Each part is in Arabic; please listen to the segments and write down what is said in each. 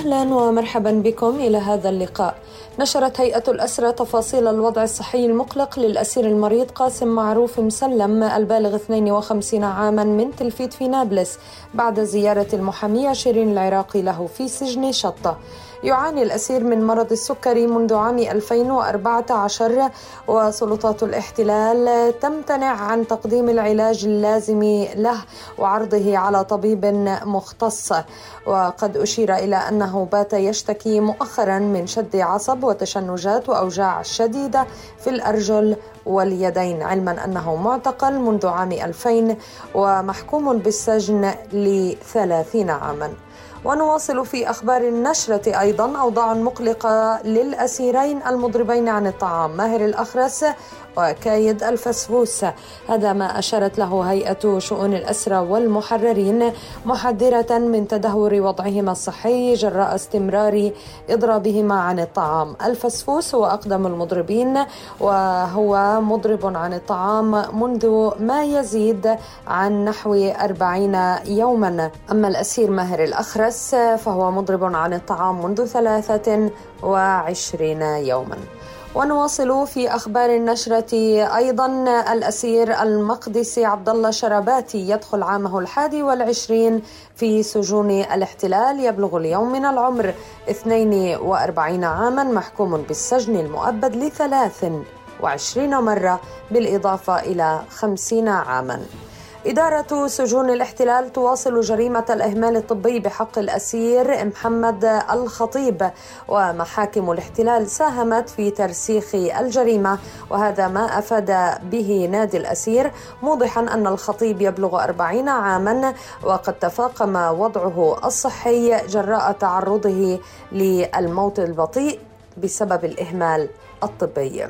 أهلا ومرحبا بكم إلى هذا اللقاء. نشرت هيئة الأسرى تفاصيل الوضع الصحي المقلق للأسير المريض قاسم معروف مسلم البالغ 52 عاما من تلفيت في نابلس بعد زيارة المحامية شيرين العراقي له في سجن شطة. يعاني الأسير من مرض السكري منذ عام 2014 وسلطات الاحتلال تمتنع عن تقديم العلاج اللازم له وعرضه على طبيب مختص. وقد أشير إلى أنه بات يشتكي مؤخرا من شد عصب وتشنجات وأوجاع شديدة في الأرجل واليدين علما أنه معتقل منذ عام 2000 ومحكوم بالسجن لثلاثين عاما. ونواصل في أخبار النشرة أيضا. أوضاع مقلقة للأسيرين المضربين عن الطعام. ماهر الأخرس وكايد الفسفوس. هذا ما أشارت له هيئة شؤون الأسرى والمحررين محذرة من تدهور وضعهما الصحي جراء استمرار إضرابهما عن الطعام. الفسفوس هو أقدم المضربين وهو مضرب عن الطعام منذ ما يزيد عن نحو أربعين يوما. أما الأسير ماهر الأخرس فهو مضرب عن الطعام منذ ثلاثة وعشرين يوما. ونواصل في أخبار النشرة أيضا. الأسير المقدسي عبد الله شرباتي يدخل عامه الحادي والعشرين في سجون الاحتلال يبلغ اليوم من العمر 42 عاما محكوم بالسجن المؤبد لثلاث وعشرين مرة بالإضافة إلى خمسين عاماً. إدارة سجون الاحتلال تواصل جريمة الإهمال الطبي بحق الأسير محمد الخطيب ومحاكم الاحتلال ساهمت في ترسيخ الجريمة وهذا ما أفاد به نادي الأسير موضحا أن الخطيب يبلغ أربعين عاما وقد تفاقم وضعه الصحي جراء تعرضه للموت البطيء بسبب الإهمال الطبي.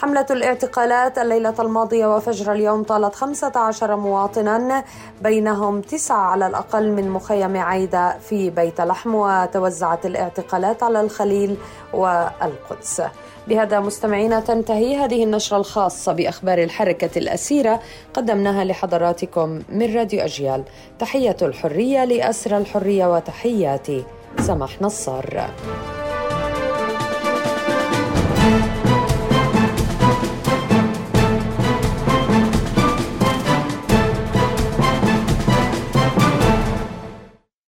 حملة الاعتقالات الليلة الماضية وفجر اليوم طالت 15 مواطنا بينهم تسعة على الأقل من مخيم عايدة في بيت لحم وتوزعت الاعتقالات على الخليل والقدس. بهذا مستمعينا تنتهي هذه النشرة الخاصة بأخبار الحركة الأسيرة قدمناها لحضراتكم من راديو أجيال. تحية الحرية لأسر الحرية وتحياتي سمح نصار.